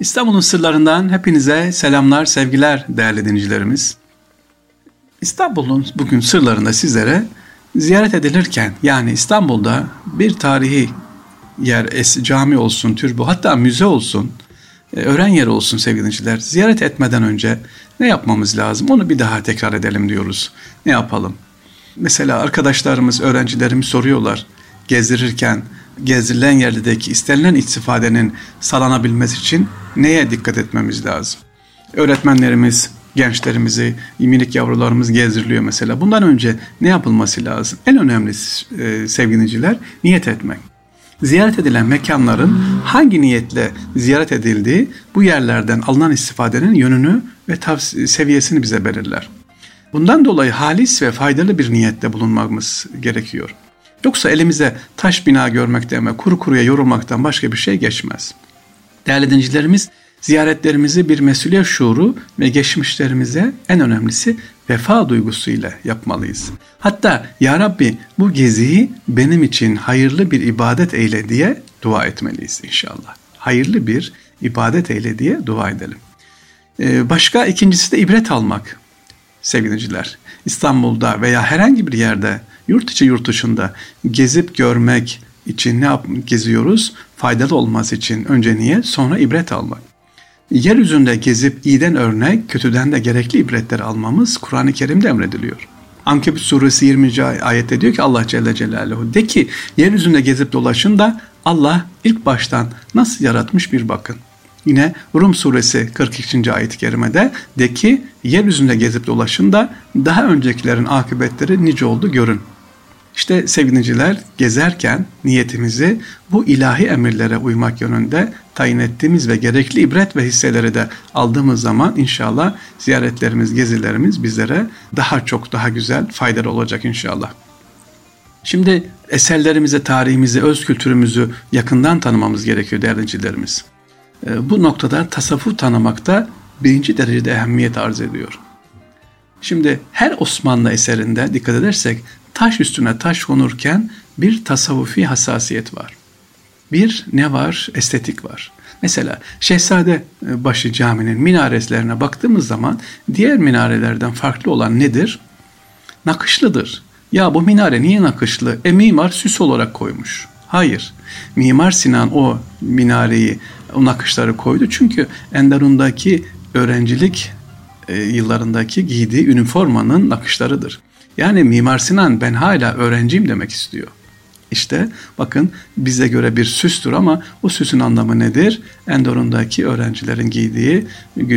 İstanbul'un sırlarından hepinize selamlar, sevgiler değerli dinleyicilerimiz. İstanbul'un bugün sırlarında sizlere ziyaret edilirken yani İstanbul'da bir tarihi yer, es, cami olsun, türbe hatta müze olsun, e, öğren yeri olsun sevgili dinleyiciler. Ziyaret etmeden önce ne yapmamız lazım? Onu bir daha tekrar edelim diyoruz. Ne yapalım? Mesela arkadaşlarımız, öğrencilerimiz soruyorlar gezdirirken gezdirilen yerdeki istenilen istifadenin sağlanabilmesi için neye dikkat etmemiz lazım? Öğretmenlerimiz, gençlerimizi, minik yavrularımız gezdiriliyor mesela. Bundan önce ne yapılması lazım? En önemlisi e, sevgiliciler niyet etmek. Ziyaret edilen mekanların hangi niyetle ziyaret edildiği bu yerlerden alınan istifadenin yönünü ve seviyesini bize belirler. Bundan dolayı halis ve faydalı bir niyette bulunmamız gerekiyor. Yoksa elimize taş bina görmekten ve kuru kuruya yorulmaktan başka bir şey geçmez. Değerli dincilerimiz, ziyaretlerimizi bir mesuliyet şuuru ve geçmişlerimize en önemlisi vefa duygusuyla yapmalıyız. Hatta Ya Rabbi bu geziyi benim için hayırlı bir ibadet eyle diye dua etmeliyiz inşallah. Hayırlı bir ibadet eyle diye dua edelim. Ee, başka ikincisi de ibret almak sevgiliciler. İstanbul'da veya herhangi bir yerde yurt içi yurt dışında gezip görmek için ne yap geziyoruz? Faydalı olması için önce niye? Sonra ibret almak. Yeryüzünde gezip iyiden örnek, kötüden de gerekli ibretleri almamız Kur'an-ı Kerim'de emrediliyor. Ankebut suresi 20. ayette diyor ki Allah Celle Celaluhu de ki yeryüzünde gezip dolaşın da Allah ilk baştan nasıl yaratmış bir bakın. Yine Rum suresi 42. ayet-i kerimede de ki yeryüzünde gezip dolaşın da daha öncekilerin akıbetleri nice oldu görün. İşte sevgiliciler gezerken niyetimizi bu ilahi emirlere uymak yönünde tayin ettiğimiz ve gerekli ibret ve hisseleri de aldığımız zaman inşallah ziyaretlerimiz, gezilerimiz bizlere daha çok daha güzel faydalı olacak inşallah. Şimdi eserlerimizi, tarihimizi, öz kültürümüzü yakından tanımamız gerekiyor değerli dinleyicilerimiz. Ee, bu noktada tasavvuf tanımakta birinci derecede ehemmiyet arz ediyor. Şimdi her Osmanlı eserinde dikkat edersek taş üstüne taş konurken bir tasavvufi hassasiyet var. Bir ne var? Estetik var. Mesela Şehzade e, Başı Camii'nin minarelerine baktığımız zaman diğer minarelerden farklı olan nedir? Nakışlıdır. Ya bu minare niye nakışlı? E mimar süs olarak koymuş. Hayır. Mimar Sinan o minareyi, o nakışları koydu. Çünkü Enderun'daki öğrencilik e, yıllarındaki giydiği üniformanın nakışlarıdır. Yani Mimar Sinan ben hala öğrenciyim demek istiyor. İşte bakın bize göre bir süstür ama o süsün anlamı nedir? Endorun'daki öğrencilerin giydiği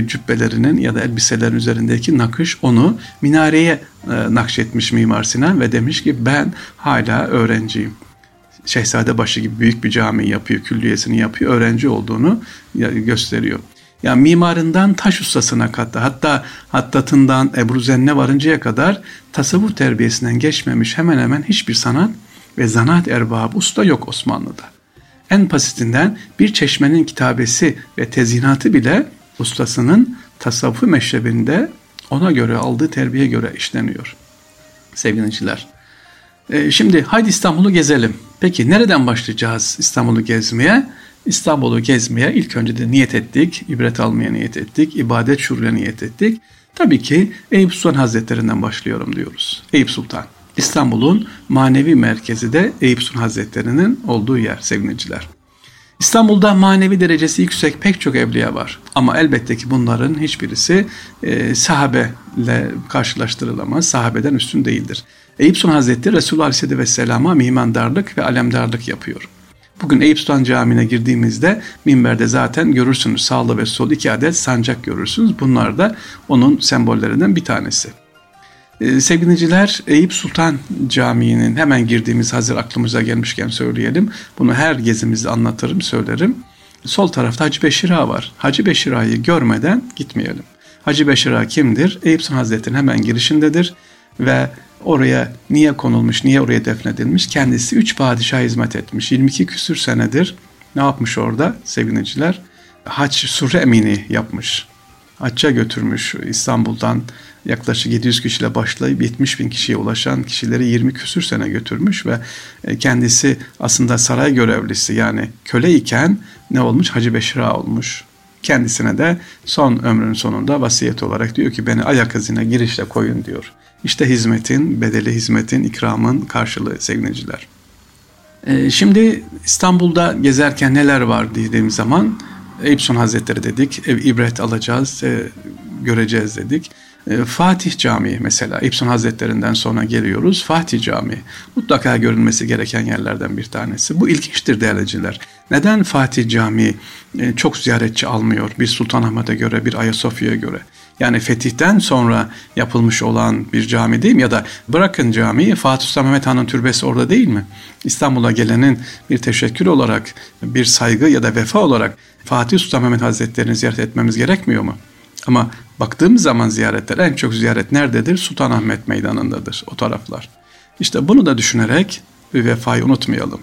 cübbelerinin ya da elbiselerin üzerindeki nakış onu minareye e, nakşetmiş Mimar Sinan ve demiş ki ben hala öğrenciyim. Şehzadebaşı gibi büyük bir cami yapıyor, külliyesini yapıyor, öğrenci olduğunu gösteriyor. Yani mimarından taş ustasına kadar hatta hattatından Ebru Zenne varıncaya kadar tasavvuf terbiyesinden geçmemiş hemen hemen hiçbir sanat ve zanaat erbabı usta yok Osmanlı'da. En basitinden bir çeşmenin kitabesi ve tezinatı bile ustasının tasavvufu meşrebinde ona göre aldığı terbiye göre işleniyor. Sevgili ee, şimdi haydi İstanbul'u gezelim. Peki nereden başlayacağız İstanbul'u gezmeye? İstanbul'u gezmeye ilk önce de niyet ettik, ibret almaya niyet ettik, ibadet şuraya niyet ettik. Tabii ki Eyüp Sultan Hazretlerinden başlıyorum diyoruz. Eyüp Sultan. İstanbul'un manevi merkezi de Eyüp Sultan Hazretleri'nin olduğu yer sevgiliciler. İstanbul'da manevi derecesi yüksek pek çok evliya var. Ama elbette ki bunların hiçbirisi e, sahabeyle karşılaştırılamaz. Sahabeden üstün değildir. Eyüp Sultan Hazretleri Resulullah Aleyhisselatü Vesselam'a mimandarlık ve alemdarlık yapıyor. Bugün Eyüp Sultan Camii'ne girdiğimizde minberde zaten görürsünüz sağlı ve sol iki adet sancak görürsünüz. Bunlar da onun sembollerinden bir tanesi. Ee, sevgiliciler Eyüp Sultan Camii'nin hemen girdiğimiz hazır aklımıza gelmişken söyleyelim. Bunu her gezimizde anlatırım, söylerim. Sol tarafta Hacı Beşir var. Hacı Beşir görmeden gitmeyelim. Hacı Beşir kimdir? Eyüp Sultan Hazretleri'nin hemen girişindedir ve oraya niye konulmuş, niye oraya defnedilmiş? Kendisi üç padişah hizmet etmiş. 22 küsür senedir ne yapmış orada sevgiliciler? Haç Surre Emini yapmış. Hacca götürmüş İstanbul'dan yaklaşık 700 kişiyle başlayıp 70 bin kişiye ulaşan kişileri 20 küsür sene götürmüş ve e, kendisi aslında saray görevlisi yani köle iken ne olmuş? Hacı Beşira olmuş. Kendisine de son ömrünün sonunda vasiyet olarak diyor ki beni ayak izine girişle koyun diyor. İşte hizmetin, bedeli hizmetin, ikramın karşılığı sevgiliciler. Ee, şimdi İstanbul'da gezerken neler var dediğimiz zaman Eyüp Sultan Hazretleri dedik, ibret alacağız, e, göreceğiz dedik. E, Fatih Camii mesela İbsun Hazretlerinden sonra geliyoruz. Fatih Camii mutlaka görülmesi gereken yerlerden bir tanesi. Bu ilginçtir değerliciler. Neden Fatih Camii e, çok ziyaretçi almıyor bir Sultanahmet'e göre bir Ayasofya'ya göre? Yani fetihten sonra yapılmış olan bir cami değil mi? Ya da bırakın camiyi Fatih Sultan Mehmet Han'ın türbesi orada değil mi? İstanbul'a gelenin bir teşekkür olarak, bir saygı ya da vefa olarak Fatih Sultan Mehmet Hazretleri'ni ziyaret etmemiz gerekmiyor mu? Ama baktığımız zaman ziyaretler en çok ziyaret nerededir? Sultanahmet Meydanı'ndadır o taraflar. İşte bunu da düşünerek bir vefayı unutmayalım.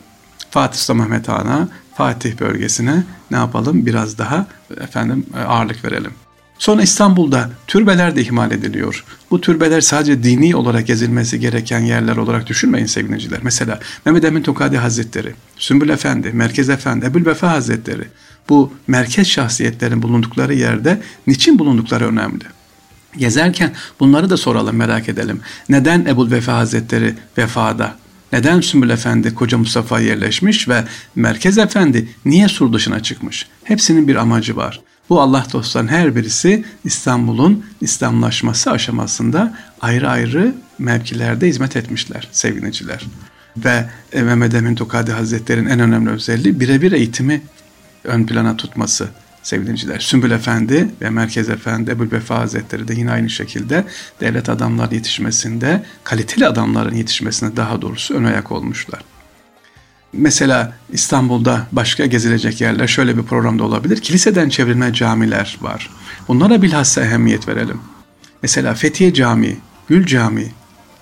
Fatih Sultan Mehmet Han'a, Fatih bölgesine ne yapalım? Biraz daha efendim ağırlık verelim. Sonra İstanbul'da türbeler de ihmal ediliyor. Bu türbeler sadece dini olarak gezilmesi gereken yerler olarak düşünmeyin sevgiliciler. Mesela Mehmet Emin Tokadi Hazretleri, Sümbül Efendi, Merkez Efendi, Ebul Vefa Hazretleri bu merkez şahsiyetlerin bulundukları yerde niçin bulundukları önemli. Gezerken bunları da soralım merak edelim. Neden Ebul Vefa Hazretleri vefada? Neden Sümbül Efendi Koca Mustafa yerleşmiş ve Merkez Efendi niye sur dışına çıkmış? Hepsinin bir amacı var. Bu Allah dostlarının her birisi İstanbul'un İslamlaşması aşamasında ayrı ayrı mevkilerde hizmet etmişler sevgiliciler. Ve Mehmet Emin Tokadi Hazretleri'nin en önemli özelliği birebir eğitimi ön plana tutması sevgiliciler. Sümbül Efendi ve Merkez Efendi, Ebu Vefa Hazretleri de yine aynı şekilde devlet adamlar yetişmesinde, kaliteli adamların yetişmesinde daha doğrusu ön ayak olmuşlar. Mesela İstanbul'da başka gezilecek yerler şöyle bir programda olabilir. Kiliseden çevrilme camiler var. Bunlara bilhassa ehemmiyet verelim. Mesela Fethiye Camii, Gül Camii,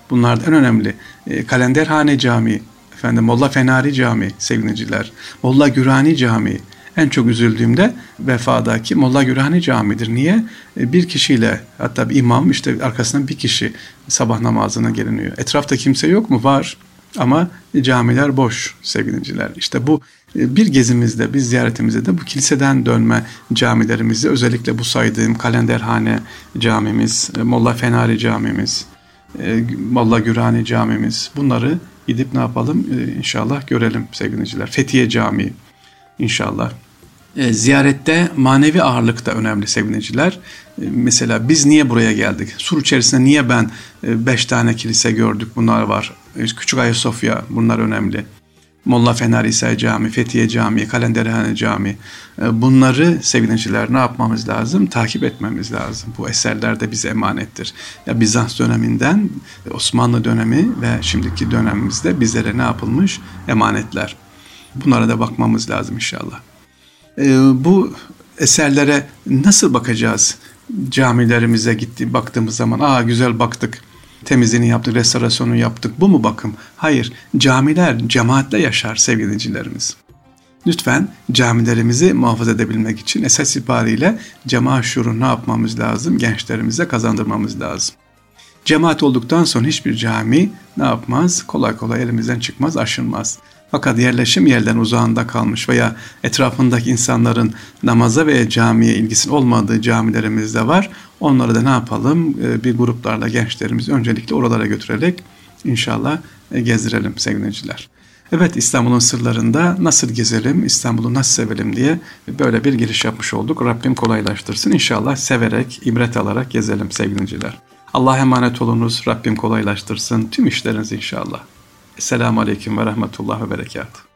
bunlar en önemli. E, Kalenderhane Camii, efendim Molla Fenari Camii sevgiliciler, Molla Gürani Camii. En çok üzüldüğümde vefadaki Molla Gürani Camii'dir. Niye? E, bir kişiyle hatta bir imam işte arkasından bir kişi sabah namazına geliniyor. Etrafta kimse yok mu? Var. Ama camiler boş sevgiliciler. İşte bu e, bir gezimizde, bir ziyaretimizde de bu kiliseden dönme camilerimizi özellikle bu saydığım Kalenderhane camimiz, e, Molla Fenari camimiz, e, Molla Gürani camimiz bunları gidip ne yapalım inşallah görelim sevgiliciler. Fethiye Camii inşallah. E, ziyarette manevi ağırlık da önemli sevgiliciler. E, mesela biz niye buraya geldik? Sur içerisinde niye ben e, beş tane kilise gördük bunlar var. Küçük Ayasofya bunlar önemli. Molla Fener İsa Cami, Fethiye Cami, Kalenderhane Cami. E, bunları sevgiliciler ne yapmamız lazım? Takip etmemiz lazım. Bu eserler de bize emanettir. Ya Bizans döneminden Osmanlı dönemi ve şimdiki dönemimizde bizlere ne yapılmış? Emanetler. Bunlara da bakmamız lazım inşallah. Ee, bu eserlere nasıl bakacağız? Camilerimize gitti baktığımız zaman aa güzel baktık temizliğini yaptık, restorasyonu yaptık. Bu mu bakım? Hayır. Camiler cemaatle yaşar sevgilicilerimiz. Lütfen camilerimizi muhafaza edebilmek için esas itibariyle cemaat şuuru ne yapmamız lazım? Gençlerimize kazandırmamız lazım. Cemaat olduktan sonra hiçbir cami ne yapmaz? Kolay kolay elimizden çıkmaz, aşınmaz. Fakat yerleşim yerden uzağında kalmış veya etrafındaki insanların namaza veya camiye ilgisinin olmadığı camilerimiz de var. Onları da ne yapalım? Ee, bir gruplarla gençlerimizi öncelikle oralara götürerek inşallah e, gezdirelim sevgiliciler. Evet İstanbul'un sırlarında nasıl gezelim, İstanbul'u nasıl sevelim diye böyle bir giriş yapmış olduk. Rabbim kolaylaştırsın. İnşallah severek, ibret alarak gezelim sevgiliciler. Allah'a emanet olunuz. Rabbim kolaylaştırsın tüm işlerinizi inşallah. Esselamu Aleyküm ve Rahmetullah ve Berekatuhu.